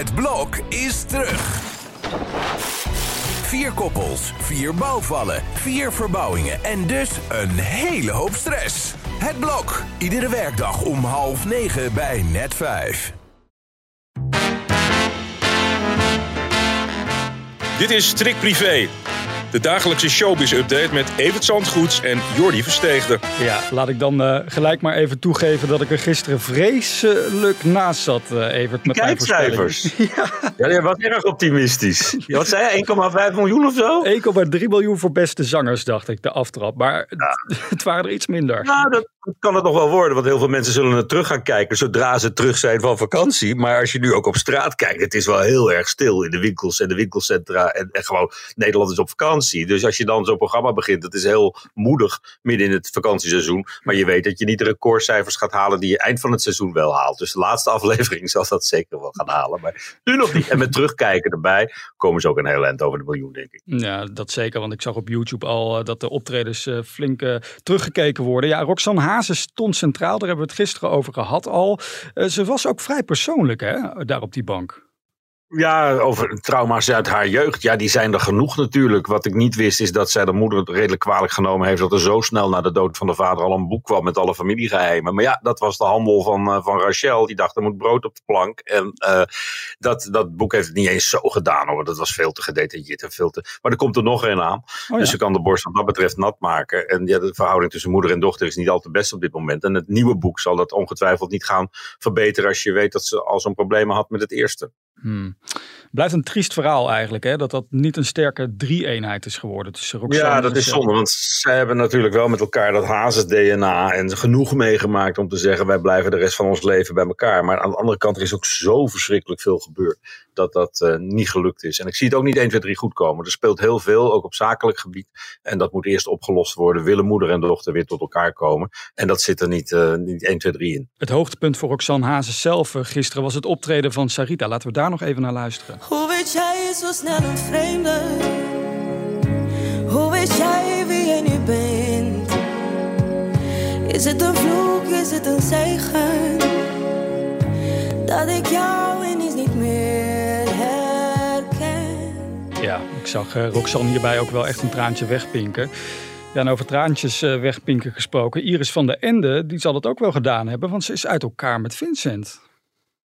Het blok is terug. Vier koppels, vier bouwvallen, vier verbouwingen en dus een hele hoop stress. Het blok, iedere werkdag om half negen bij net vijf. Dit is Trick Privé. De dagelijkse showbiz-update met Evert Zandgoeds en Jordi Versteegde. Ja, laat ik dan uh, gelijk maar even toegeven dat ik er gisteren vreselijk naast zat, uh, Evert. Met Kijkcijfers. ja. ja, je was erg optimistisch. Wat zei je, 1,5 miljoen of zo? 1,3 miljoen voor beste zangers, dacht ik, de aftrap. Maar ja. het waren er iets minder. Nou, dat kan het nog wel worden, want heel veel mensen zullen er terug gaan kijken zodra ze terug zijn van vakantie. Maar als je nu ook op straat kijkt, het is wel heel erg stil in de winkels en de winkelcentra. En, en gewoon, Nederland is op vakantie. Dus als je dan zo'n programma begint, dat is heel moedig midden in het vakantieseizoen. Maar je weet dat je niet de recordcijfers gaat halen die je eind van het seizoen wel haalt. Dus de laatste aflevering zal dat zeker wel gaan halen. Maar nu nog niet. En met terugkijken erbij komen ze ook een heel eind over de miljoen, denk ik. Ja, dat zeker. Want ik zag op YouTube al eh, dat de optredens uh, flink uh, teruggekeken worden. Ja, Roxanne Hazen stond centraal. Daar hebben we het gisteren over gehad al. ze was ook vrij persoonlijk, hè, daar op die bank. Ja, over trauma's uit haar jeugd. Ja, die zijn er genoeg natuurlijk. Wat ik niet wist is dat zij de moeder het redelijk kwalijk genomen heeft. Dat er zo snel na de dood van de vader al een boek kwam met alle familiegeheimen. Maar ja, dat was de handel van, uh, van Rachel. Die dacht er moet brood op de plank. En uh, dat, dat boek heeft het niet eens zo gedaan hoor. Dat was veel te gedetailleerd en veel te. Maar er komt er nog een aan. Oh, ja. Dus ze kan de borst wat dat betreft nat maken. En ja, de verhouding tussen moeder en dochter is niet al te best op dit moment. En het nieuwe boek zal dat ongetwijfeld niet gaan verbeteren. Als je weet dat ze al zo'n problemen had met het eerste. Hmm. Blijft een triest verhaal eigenlijk, hè? dat dat niet een sterke drie-eenheid is geworden tussen Roxanne Ja, dat is zonde, want zij hebben natuurlijk wel met elkaar dat hazes-DNA en genoeg meegemaakt om te zeggen wij blijven de rest van ons leven bij elkaar. Maar aan de andere kant er is ook zo verschrikkelijk veel gebeurd dat dat uh, niet gelukt is. En ik zie het ook niet 1, 2, 3 goed komen. Er speelt heel veel, ook op zakelijk gebied. En dat moet eerst opgelost worden. Willen moeder en dochter weer tot elkaar komen. En dat zit er niet, uh, niet 1, 2, 3 in. Het hoogtepunt voor Roxanne Hazes zelf uh, gisteren was het optreden van Sarita. Laten we daar nog even naar luisteren. Hoe weet jij zo snel een vreemde? Hoe weet jij wie jij nu bent? Is het een vloek, is het een zegen? Dat ik jou ineens niet meer herken. Ja, ik zag uh, Roxanne hierbij ook wel echt een traantje wegpinken. Ja, en over traantjes uh, wegpinken gesproken. Iris van der Ende, die zal het ook wel gedaan hebben, want ze is uit elkaar met Vincent.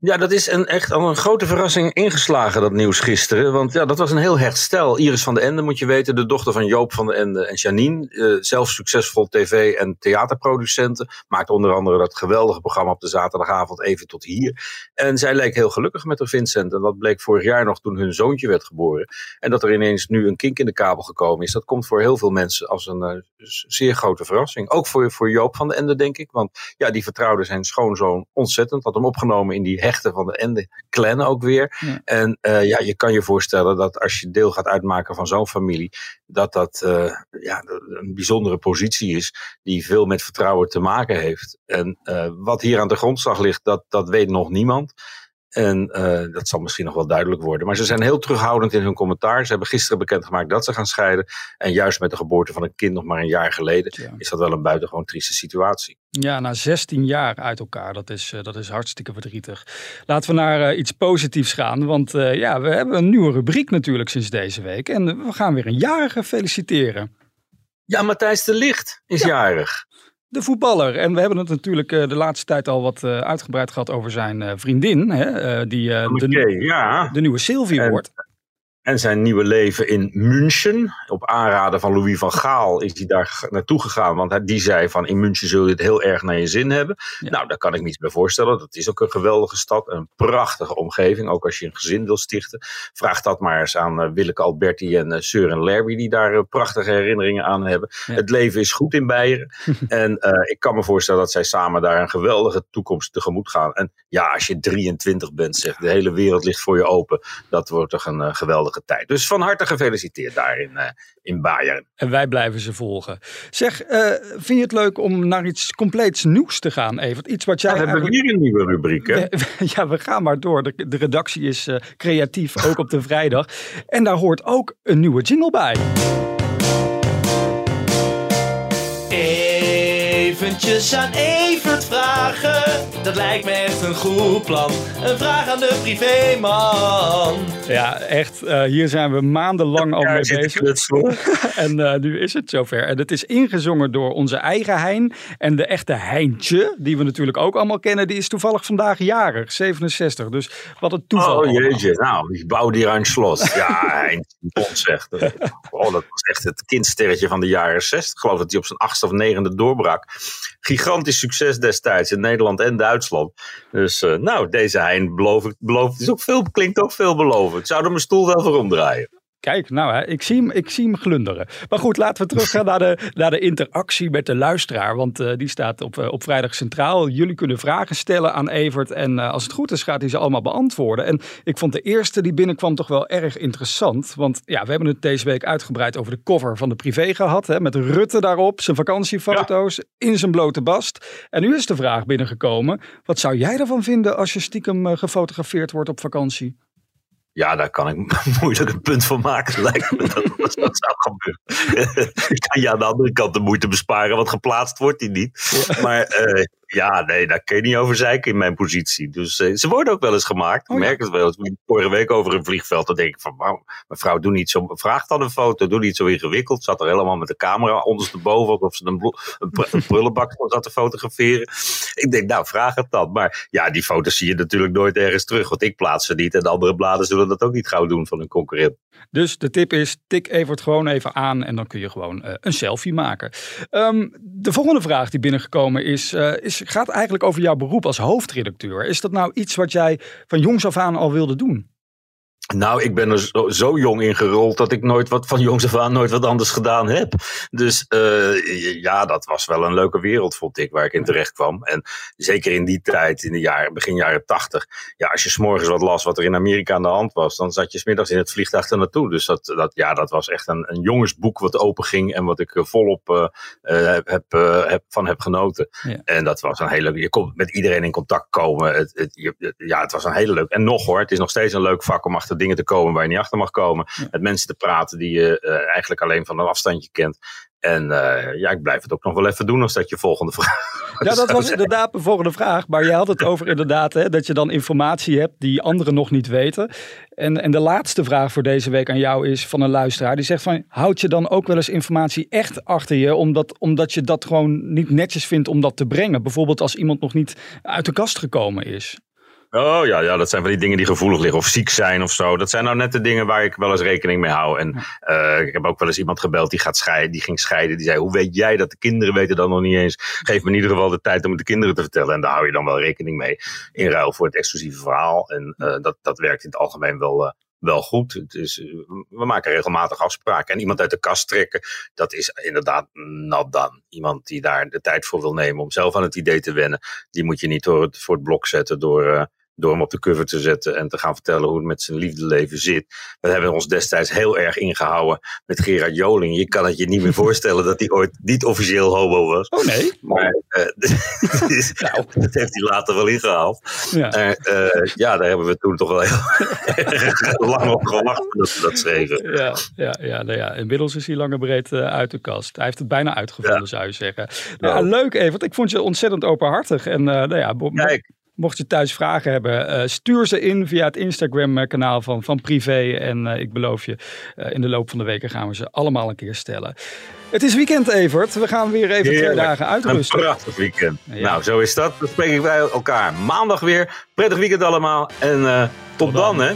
Ja, dat is een, echt al een grote verrassing ingeslagen, dat nieuws gisteren. Want ja, dat was een heel hecht stel. Iris van de Ende, moet je weten, de dochter van Joop van de Ende en Janine. Uh, zelf succesvol tv- en theaterproducenten. Maakte onder andere dat geweldige programma op de zaterdagavond Even tot hier. En zij leek heel gelukkig met haar Vincent. En dat bleek vorig jaar nog toen hun zoontje werd geboren. En dat er ineens nu een kink in de kabel gekomen is. Dat komt voor heel veel mensen als een uh, zeer grote verrassing. Ook voor, voor Joop van de Ende, denk ik. Want ja, die vertrouwde zijn schoonzoon ontzettend. Had hem opgenomen in die van de Ende clan ook weer. Ja. En uh, ja, je kan je voorstellen dat als je deel gaat uitmaken van zo'n familie, dat dat uh, ja, een bijzondere positie is die veel met vertrouwen te maken heeft. En uh, wat hier aan de grondslag ligt, dat, dat weet nog niemand. En uh, dat zal misschien nog wel duidelijk worden. Maar ze zijn heel terughoudend in hun commentaar. Ze hebben gisteren bekendgemaakt dat ze gaan scheiden. En juist met de geboorte van een kind nog maar een jaar geleden ja. is dat wel een buitengewoon trieste situatie. Ja, na 16 jaar uit elkaar. Dat is, uh, dat is hartstikke verdrietig. Laten we naar uh, iets positiefs gaan. Want ja, we hebben een nieuwe rubriek natuurlijk sinds deze week. En we gaan weer een jarige feliciteren. Ja, Matthijs de Licht is ja. jarig de voetballer. En we hebben het natuurlijk uh, de laatste tijd al wat uh, uitgebreid gehad over zijn uh, vriendin. Hè, die de, ja. de nieuwe Sylvie en, wordt. En zijn nieuwe leven in München. Op aanraden van Louis van Gaal is hij daar naartoe gegaan. Want die zei van in München zul je het heel erg naar je zin hebben. Ja. Nou, daar kan ik me iets bij voorstellen. Dat is ook een geweldige stad. Een prachtige omgeving. Ook als je een gezin wil stichten. Vraag dat maar eens aan uh, Willeke Alberti en uh, Søren Larby. Die daar uh, prachtige herinneringen aan hebben. Ja. Het leven is goed in Beieren. en ik kan me voorstellen dat zij samen daar een geweldige toekomst tegemoet gaan. En ja, als je 23 bent, zeg. De hele wereld ligt voor je open. Dat wordt toch een geweldige tijd. Dus van harte gefeliciteerd daar in, uh, in Bayern. En wij blijven ze volgen. Zeg, uh, vind je het leuk om naar iets compleets nieuws te gaan, Evert? Iets wat jij ja, we hebben eigenlijk... weer een nieuwe rubriek, hè? ja, we gaan maar door. De, de redactie is uh, creatief, ook op de vrijdag. En daar hoort ook een nieuwe jingle bij. Even eventjes aan Evert vragen. Dat lijkt me echt een goed plan. Een vraag aan de privéman. Ja, echt. eh, hier zijn we maandenlang al mee bezig. En eh, nu is het zover. En het is ingezongen door onze eigen Hein. En de echte Heintje, die we natuurlijk ook allemaal kennen, die is toevallig vandaag jarig, 67. Dus wat een toeval. Oh allemaal. jeetje, nou, ik bouw die een slot. Ja, Bond zegt. Oh, dat was echt het kindsterretje van de jaren 60. Ik geloof dat hij op zijn achtste of negende doorbrak. Gigantisch succes destijds in Nederland en Duitsland. Dus eh, nou, deze Hein belooft, belooft is ook veel, klinkt ook veelbelovend. Ik zou er mijn stoel wel voor omdraaien. Kijk, nou, hè, ik, zie hem, ik zie hem glunderen. Maar goed, laten we teruggaan naar de, naar de interactie met de luisteraar. Want eh, die staat op, eh, op vrijdag centraal. Jullie kunnen vragen stellen aan Evert. En eh, als het goed is, gaat hij ze allemaal beantwoorden. En ik vond de eerste die binnenkwam toch wel erg interessant. Want ja, we hebben het deze week uitgebreid over de cover van de privé gehad. Hè, met Rutte daarop, zijn vakantiefoto's, in zijn blote bast. En nu is de vraag binnengekomen. Wat zou jij ervan vinden als je stiekem gefotografeerd wordt op vakantie? Ja, daar kan ik moeilijk een punt van maken, lijkt me. Dat, dat, dat zou gebeuren. ik kan je aan de andere kant de moeite besparen, want geplaatst wordt hij niet. Maar eh, ja, nee, daar kun je niet over zeiken in mijn positie. Dus eh, ze worden ook wel eens gemaakt. Ik Oh ja. merk het wel eens. Vorige week over een vliegveld, dan denk ik van, wauw, mevrouw, doe niet zo, vraag dan een foto, doe niet zo ingewikkeld. Zat er helemaal met de camera ondersteboven, alsof ze een, blo- een, pr- een prullenbak zat te fotograferen. Ik denk, nou, vraag het dan. Maar ja, die foto's zie je natuurlijk nooit ergens terug, want ik plaats ze niet. En de andere bladen zullen dat ook niet gauw doen van hun concurrent. Dus de tip is, tik Evert gewoon even aan en dan kun je gewoon eh, een selfie maken. Ehm, de volgende vraag die binnengekomen is, eh, is, gaat eigenlijk over jouw beroep als hoofdredacteur. Is dat nou iets wat jij van jongs af aan al wilde doen? Nou, ik ben er zo, zo jong in gerold dat ik nooit wat van jongs af aan nooit wat anders gedaan heb. Dus eh, ja, dat was wel een leuke wereld, vond ik, waar ik in terecht kwam. En zeker in die tijd, in de jaren, begin jaren tachtig. Ja, als je s'morgens wat las wat er in Amerika aan de hand was, dan zat je smiddags in het vliegtuig er naartoe. Dus dat, dat, ja, dat was echt een, een jongensboek wat open ging en wat ik eh, volop eh, heb, heb, van heb genoten. Ja. En dat was een hele, je kon met iedereen in contact komen. Het, het, je- ja, het was een hele leuk. En nog hoor, het is nog steeds een leuk vak om achter dingen te komen waar je niet achter mag komen. Met mensen te praten die je eh, eigenlijk alleen van een afstandje kent. En eh, ja, ik blijf het ook nog wel even doen als dat je volgende vraag Ja, dat was inderdaad mijn volgende vraag. Maar je had het over inderdaad hè, dat je dan informatie hebt die anderen nog niet weten. En, en de laatste vraag voor deze week aan jou is van een luisteraar. Die zegt van, houd je dan ook wel eens informatie echt achter je? Omdat, omdat je dat gewoon niet netjes vindt om dat te brengen. Bijvoorbeeld als iemand nog niet uit de kast gekomen is. Oh ja, ja, dat zijn van die dingen die gevoelig liggen of ziek zijn of zo. Dat zijn nou net de dingen waar ik wel eens rekening mee hou. En eh, ik heb ook wel eens iemand gebeld die, gaat scheiden, die ging scheiden. Die zei, hoe weet jij dat? De kinderen weten dat nog niet eens. Geef me in ieder geval de tijd om het de kinderen te vertellen. En daar hou je dan wel rekening mee. In ruil voor het exclusieve verhaal. En eh, dat, dat werkt in het algemeen wel, eh, wel goed. Het is, eh, we maken regelmatig afspraken. En iemand uit de kast trekken, dat is inderdaad nat dan. Iemand die daar de tijd voor wil nemen om zelf aan het idee te wennen. Die moet je niet door het, voor het blok zetten door... door hem op de cover te zetten en te gaan vertellen hoe het met zijn liefdeleven zit. We hebben ons destijds heel erg ingehouden met Gerard Joling. Je kan het je niet meer voorstellen dat hij ooit niet officieel homo was. Oh nee? Maar eh, dus, dat heeft hij later wel ingehaald. Ja. Eh, ja, daar hebben we toen toch wel heel lang op gewacht dat we dat schreven. Ja, ja, ja, nou ja, inmiddels is hij lang en breed eh, uit de kast. Hij heeft het bijna uitgevonden, zou je zeggen. Nou, Ja. leuk Evert, ik vond je ontzettend openhartig. En nou ja, Kijk. Mocht je thuis vragen hebben, eh, stuur ze in via het Instagram-kanaal van, van Privé. En eh, ik beloof je, eh, in de loop van de weken gaan we ze allemaal een keer stellen. Het is weekend, Evert. We gaan weer even twee dagen uitrusten. Een prachtig weekend. Ja. Nou, zo is dat. Dan spreken wij elkaar maandag weer. Prettig weekend allemaal. En eh, tot dan, hè.